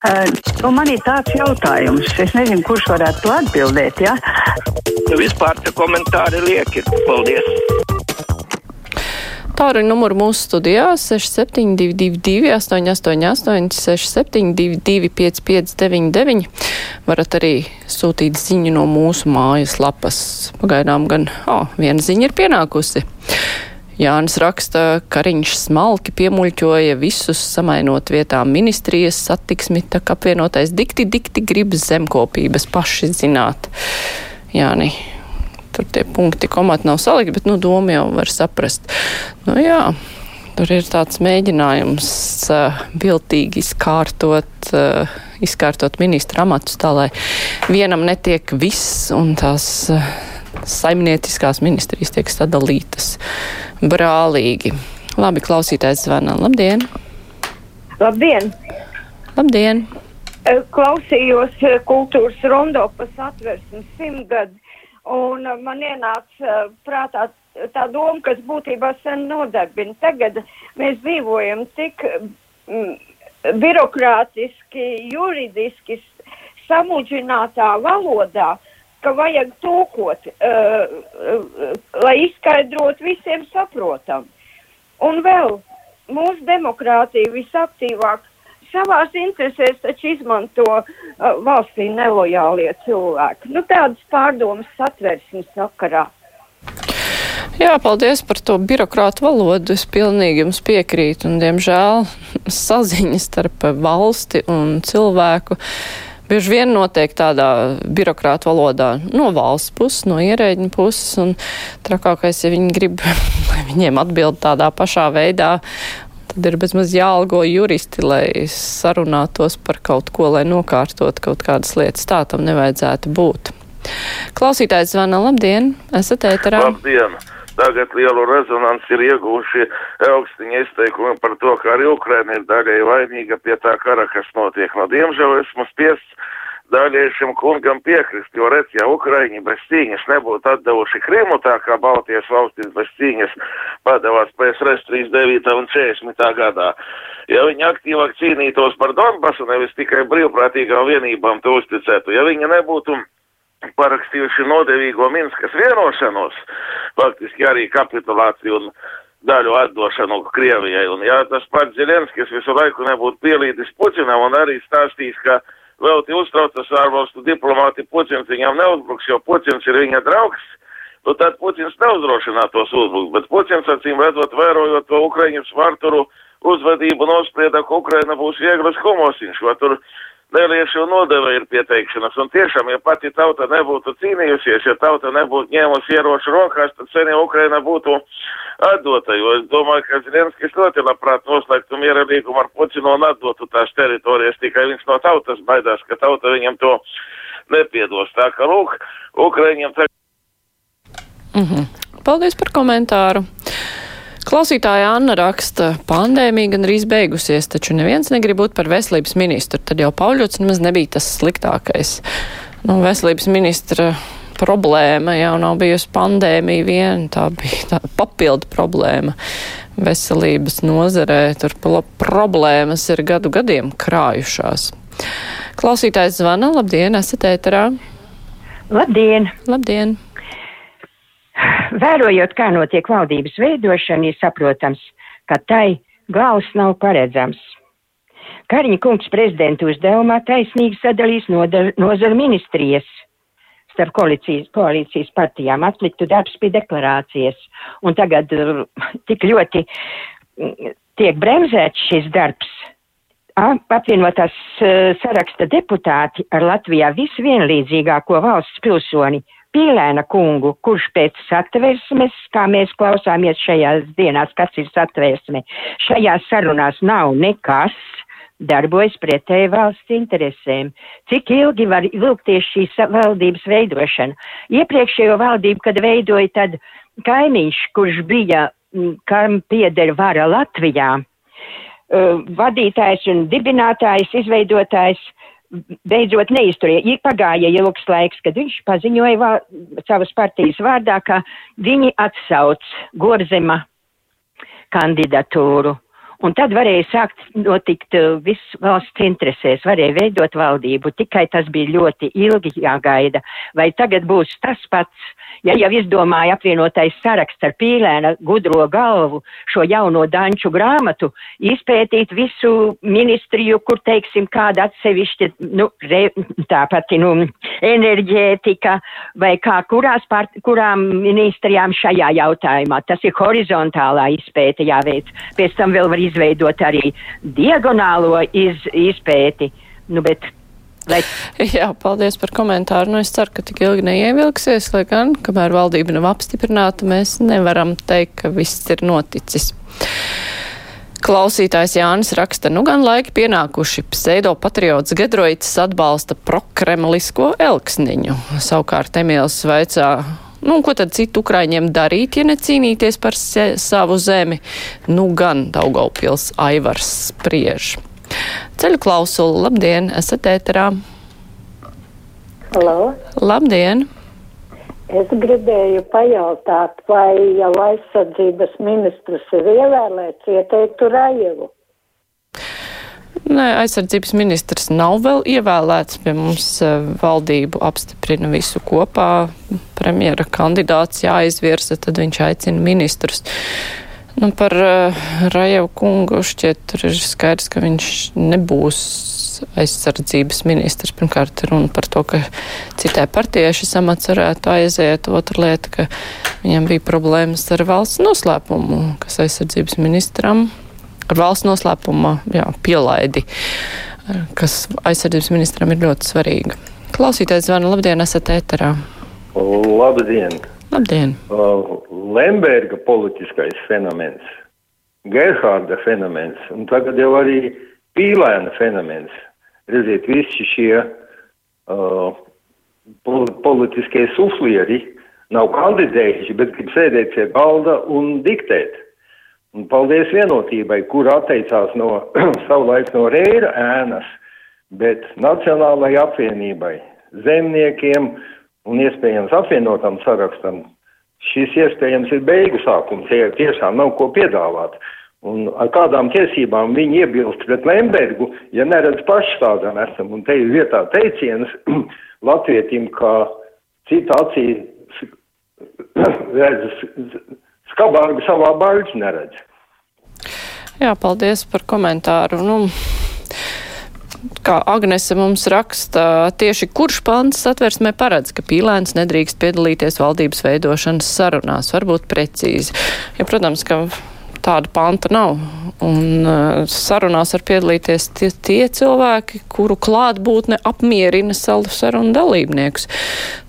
Uh, nu man ir tāds jautājums, es nezinu, kurš varētu to atbildēt. Ja? Vispār tie komentāri lieki. Paldies! Tāruņa numuru mūsu studijā 6722, 888, 672, 559, varat arī sūtīt ziņu no mūsu mājas lapas. Pagaidām gan, oh, viena ziņa ir pienākusi. Jānis raksta, ka Kariņš smalki piemuļķoja visus, samainot vietām ministrijas satiksmi, tā kā apvienotais dikti, dikti grib zemkopības paši zināt. Jāni, tur tie punkti komati nav salikti, bet, nu, doma jau var saprast. Nu, jā, tur ir tāds mēģinājums uh, viltīgi izkārtot, uh, izkārtot ministra amatus tā, lai vienam netiek viss un tās. Uh, saimnieciskās ministrijas tiek sadalītas brālīgi. Labi, klausītājs zvana. Labdien! Labdien! Labdien! Klausījos kultūras rondo pa satversmes simtgadu, un man ienāca prātā tā doma, kas būtībā sen nodarbina. Tagad mēs dzīvojam tik mm, birokrātiski, juridiski samudžinātā valodā, uh, ka vajag tūkot, uh, uh, lai izskaidrot visiem saprotam. Un vēl mūsu demokrātija visaktīvāk savās interesēs taču izmanto uh, valstī nelojālie cilvēki. Nu, tādas pārdomas satversmes sakarā. Jā, paldies par to birokrātu valodu. Es pilnīgi jums piekrītu, un, diemžēl, saziņa starp valsti un cilvēku bieži vien notiek tādā birokrāta valodā no valsts puses, no ierēģiņa puses, un trakākais, ja viņi grib, lai viņiem atbild tādā pašā veidā, tad ir bezmaz jāalgo juristi, lai sarunātos par kaut ko, lai nokārtot kaut kādas lietas. Tā tam nevajadzētu būt. Klausītājs zvana, labdien, esat ēterā. Labdien! Tagad lielu rezonanci ir iegūši augstiņa izteikumi par to, ka arī Ukraina ir daļai vainīga pie tā kara, kas notiek. No diemžēl esmu spiests daļai šim kungam piekrist, jo redz, ja Ukraiņi bez cīņas nebūtu atdevuši Krimu tā kā Baltijas valstis bez cīņas padevās PSRS 39 un 40 gadā, ja viņi aktīvāk cīnītos par Donbasu, nevis tikai brīvprātīgām vienībām to uzticētu, ja viņi nebūtu parakstījuši nodevīgo Minskas vienošanos, faktiski arī kapitulāciju un daļu atdošanu Krievijai. Un ja tas pats Zelenskis visu laiku nebūtu pielīdis Putinam un arī stāstījis, ka vēl tie uztraucas ārvalstu diplomāti Putins viņam neuzbruks, jo Putins ir viņa draugs, nu tad Putins neuzdrošinātos uzbrukt, bet Putins acīm redzot, vērojot to Ukraiņas vārturu uzvedību, nosprieda, ka Ukraina būs vieglas homosiņš, vai tur Neliešu nodeva ir pieteikšanas, un tiešām, ja pati tauta nebūtu cīnījusies, ja tauta nebūtu ņēmusi ieroču rokās, tad sen jau Ukraina būtu atdota, jo es domāju, ka Zelenskis ļoti labprāt noslēgtu miera līgumu ar Putinu un atdotu tās teritorijas, tikai viņš no tautas baidās, ka tauta viņam to nepiedos. Tā ka, lūk, Ukraiņiem tagad. Mm -hmm. Paldies par komentāru. Klausītāja Anna raksta, pandēmija gan arī beigusies, taču neviens negrib būt par veselības ministru. Tad jau Pauļots nemaz nebija tas sliktākais. Nu, veselības ministra problēma jau nav bijusi pandēmija vien, tā bija tā papildu problēma veselības nozarē. Tur problēmas ir gadu gadiem krājušās. Klausītājs zvana, labdien, esat ēterā. Labdien! Labdien! Vērojot, kā notiek valdības veidošana, ir saprotams, ka tai gals nav paredzams. Kariņa kungs prezidentu uzdevumā taisnīgi sadalīs nozaru ministrijas starp koalīcijas, koalīcijas partijām, atliktu darbs pie deklarācijas. Un tagad uh, tik ļoti mm, tiek bremzēts šis darbs. Apvienotās uh, saraksta deputāti ar Latvijā visvienlīdzīgāko valsts pilsoni Pīlēna kungu, kurš pēc satversmes, kā mēs klausāmies šajās dienās, kas ir satversme, šajās sarunās nav nekas, darbojas pretēji valsts interesēm. Cik ilgi var ilgties šīs valdības veidošana? Iepriekšējo valdību, kad veidoja tad kaimiņš, kurš bija, kam pieder vara Latvijā, uh, vadītājs un dibinātājs, izveidotājs, beidzot neizturēja. Pagāja ilgs laiks, kad viņš paziņoja vā, savas partijas vārdā, ka viņi atsauc Gorzema kandidatūru. Un tad varēja sākt notikt uh, viss valsts interesēs, varēja veidot valdību, tikai tas bija ļoti ilgi jāgaida. Vai tagad būs tas pats, ja jau izdomāja apvienotais saraksts ar pīlēna gudro galvu šo jauno danču grāmatu, izpētīt visu ministriju, kur, teiksim, kāda atsevišķa, nu, re, tā pati, nu, enerģētika vai kā kurās pār, kurām ministrijām šajā jautājumā. Tas ir horizontālā izpēte jāveic. Pēc tam vēl var izveidot arī diagonālo iz, izpēti. Nu, bet Lai... Jā, paldies par komentāru. Nu, es ceru, ka tik ilgi neievilksies, lai gan, kamēr valdība nav apstiprināta, mēs nevaram teikt, ka viss ir noticis. Klausītājs Jānis raksta, nu gan laiki pienākuši. Pseido patriots Gedroits atbalsta prokremlisko elksniņu. Savukārt Emīls vaicā, Nu, ko tad citu ukraiņiem darīt, ja necīnīties par se, savu zemi? Nu, gan Daugaupils Aivars spriež. Ceļu klausulu, labdien, esat ēterā. Halo. Labdien! Es gribēju pajautāt, vai jau aizsardzības ministrs ir ievēlēts, ieteiktu Rajevu. Nē, aizsardzības ministrs nav vēl ievēlēts. Pie mums eh, valdību apstiprina visu kopā. Premjera kandidāts jāizvirza, tad viņš aicina ministrus. Nu, par uh, Rajevu kungu šķiet tur ir skaidrs, ka viņš nebūs aizsardzības ministrs. Pirmkārt, runa par to, ka citai partijai šis amats varētu aiziet. Otra lieta, ka viņam bija problēmas ar valsts noslēpumu, kas aizsardzības ministram ar valsts noslēpuma jā, pielaidi, kas aizsardzības ministram ir ļoti svarīga. Klausītājs zvana, labdien, esat ēterā. Labdien! Labdien! Uh, Lemberga politiskais fenomens, Gerhārda fenomens un tagad jau arī Pīlēna fenomens. Redziet, visi šie uh, politiskie suflieri nav kandidējuši, bet grib sēdēt pie galda un diktēt. Un paldies vienotībai, kur atteicās no savulaik no Reira ēnas, bet Nacionālajai apvienībai, zemniekiem un iespējams apvienotam sarakstam. Šis iespējams ir beigu sākums, ja tiešām nav ko piedāvāt. Un ar kādām tiesībām viņi iebilst pret Lembergu, ja neredz paši tādam esam. Un te ir vietā teiciens latvietim, ka cita acī redz skabārgu savā baļķi neredz. Jā, paldies par komentāru. Nu, kā Agnese mums raksta, tieši kurš pants satversmē paredz, ka pīlēns nedrīkst piedalīties valdības veidošanas sarunās, varbūt precīzi. Ja, protams, ka tāda panta nav. Un uh, sarunās var piedalīties tie, tie cilvēki, kuru klātbūtne apmierina savu sarunu dalībniekus.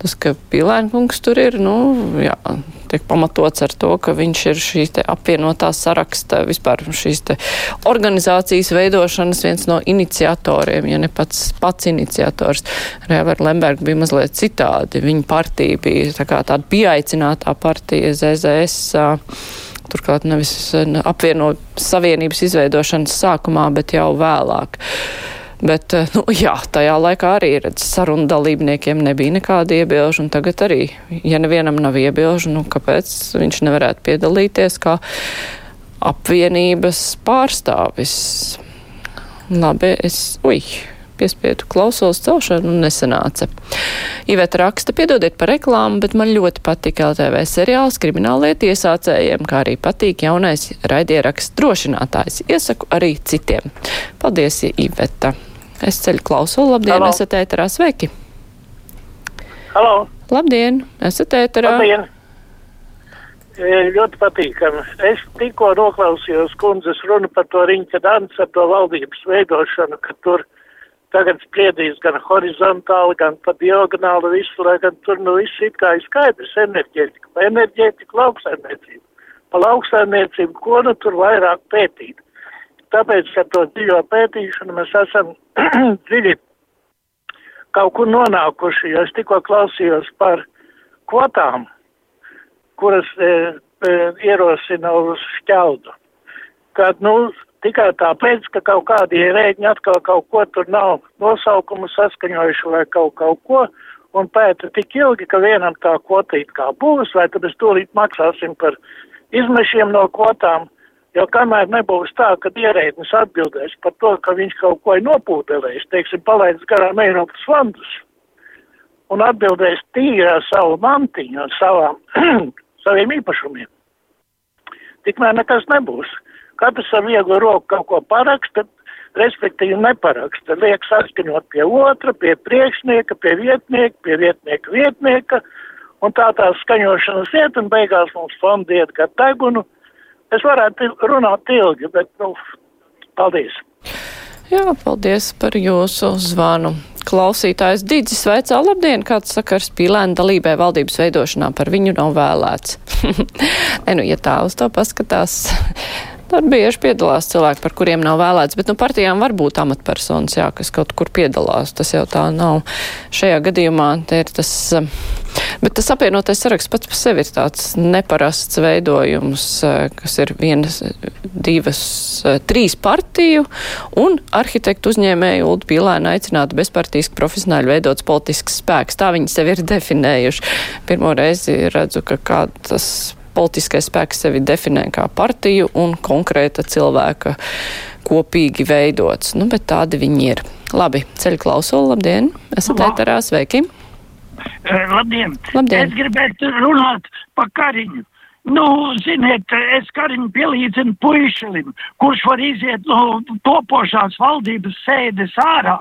Tas, ka Pilēnkungs tur ir, nu, jā, tiek pamatots ar to, ka viņš ir šīs apvienotā saraksta, vispār šīs organizācijas veidošanas viens no iniciatoriem, ja ne pats, pats iniciators. Rēver Lemberg bija mazliet citādi. Viņa partija bija tā kā tāda pieaicinātā partija ZZS. Uh, turklāt nevis apvienot savienības izveidošanas sākumā, bet jau vēlāk. Bet, eh, nu, jā, tajā laikā arī redz, sarunu dalībniekiem nebija nekāda iebilžu, un tagad arī, ja nevienam nav iebilžu, nu, kāpēc viņš nevarētu piedalīties kā apvienības pārstāvis? Labi, es, ui, piespiedu klausos celšanu un nesanāca. Iveta raksta, piedodiet par reklāmu, bet man ļoti patika LTV seriāls kriminālliet iesācējiem, kā arī patīk jaunais raidieraksts drošinātājs. Iesaku arī citiem. Paldies, Iveta. Es ceļu klausu. Labdien, Halo. esat ēterā. Sveiki! Halo! Labdien, esat ēterā. Labdien! E, ļoti patīkami. Es tikko noklausījos kundzes runu par to riņķa dansu, ar to valdības veidošanu, ka tur tagad spriedīs gan horizontāli, gan pa diagonāli visu, lai gan tur nu viss it kā ir skaidrs enerģētika, pa enerģētiku lauksaimniecību. Pa lauksaimniecību, ko nu tur vairāk pētīt. Tāpēc, ka to dziļo pētīšanu mēs esam dziļi kaut kur nonākuši, jo es tikko klausījos par kvotām, kuras e, e, ierosina uz šķeldu. Kad, nu, tikai tāpēc, ka kaut kādi ierēģi atkal kaut ko tur nav nosaukumu saskaņojuši vai kaut, kaut ko, un pēta tik ilgi, ka vienam tā kvota it kā būs, vai tad mēs tūlīt maksāsim par izmešiem no kvotām, Jo kamēr nebūs tā, ka ierēdnis atbildēs par to, ka viņš kaut ko ir nopūtelējis, teiksim, palaidis garām Eiropas fondus, un atbildēs tīri ar savu mantiņu, ar savām, saviem īpašumiem, tikmēr nekas nebūs. Katrs ar vieglu roku kaut ko paraksta, respektīvi neparaksta, liek saskaņot pie otra, pie priekšnieka, pie vietnieka, pie vietnieka vietnieka, un tā tā skaņošanas iet, un beigās mums fondi iet kā degunu. Es varētu runāt ilgi, bet, nu, paldies. Jā, paldies par jūsu zvanu. Klausītājs Dīdzis veicā labdien, kāds sakars pīlēna dalībai valdības veidošanā par viņu nav vēlēts. ne, nu, ja tā uz to paskatās, Tur bieži piedalās cilvēki, par kuriem nav vēlēts, bet nu, partijām var būt amatpersonas, jā, kas kaut kur piedalās. Tas jau tā nav. Šajā gadījumā ir tas. Bet tas apvienotais saraksts pats par sevi ir tāds neparasts veidojums, kas ir vienas, divas, trīs partiju un arhitektu uzņēmēju Uldu Pīlēnu aicinātu bezpartijski profesionāļi veidots politisks spēks. Tā viņi sevi ir definējuši. Pirmo reizi redzu, ka kāds politiskais spēks sevi definē kā partiju un konkrēta cilvēka kopīgi veidots. Nu, bet tādi viņi ir. Labi, ceļu klausuli, labdien! Esat ēterā, sveiki! Labdien. Labdien! Es gribētu runāt par Kariņu. Nu, ziniet, es Kariņu pielīdzinu puišelim, kurš var iziet no topošās valdības sēdes ārā.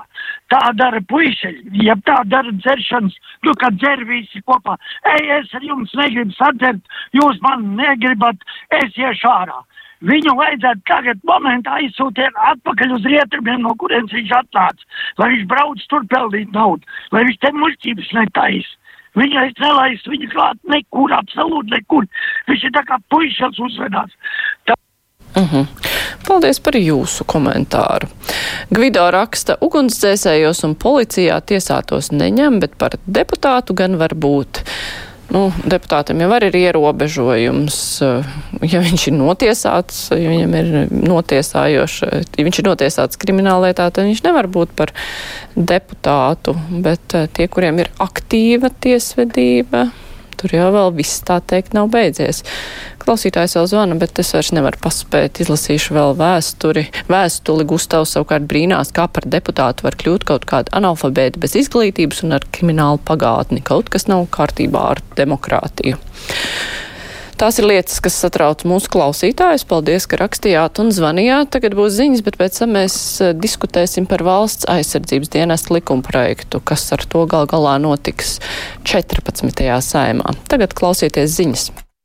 Tā dara puišeļi, ja tā dara dzeršanas, nu, kad dzer visi kopā. Ej, es ar jums negribu sadzert, jūs man negribat, es iešu ārā. Viņu vajadzētu tagad momentā aizsūtīt atpakaļ uz rietumiem, no kurienes viņš atnāca, lai viņš brauc tur pelnīt naudu, lai viņš te muļķības netaisa. Viņais nelaiž viņu klāt nekur, absolūti nekur. Viņš ir tā kā puišas uzvedās. Tā... Uh -huh. Paldies par jūsu komentāru. Gvido raksta, ugunsdzēsējos un policijā tiesātos neņem, bet par deputātu gan var būt. Nu, deputātam jau ir ierobežojums, ja viņš ir notiesāts, ja viņam ir notiesājoši, ja viņš ir notiesāts krimināllietā, tad viņš nevar būt par deputātu, bet eh, tie, kuriem ir aktīva tiesvedība, tur jau vēl viss tā teikt nav beidzies. Klausītājs vēl zvana, bet es vairs nevaru paspēt. Izlasīšu vēl vēsturi. Vēstuli Gustavs savukārt brīnās, kā par deputātu var kļūt kaut kāda analfabēta bez izglītības un ar kriminālu pagātni. Kaut kas nav kārtībā ar demokrātiju. Tās ir lietas, kas satrauc mūsu klausītājus. Paldies, ka rakstījāt un zvanījāt. Tagad būs ziņas, bet pēc tam mēs eh, diskutēsim par valsts aizsardzības dienestu likumprojektu, kas ar to gal galā notiks 14. saimā. Tagad klausieties ziņas.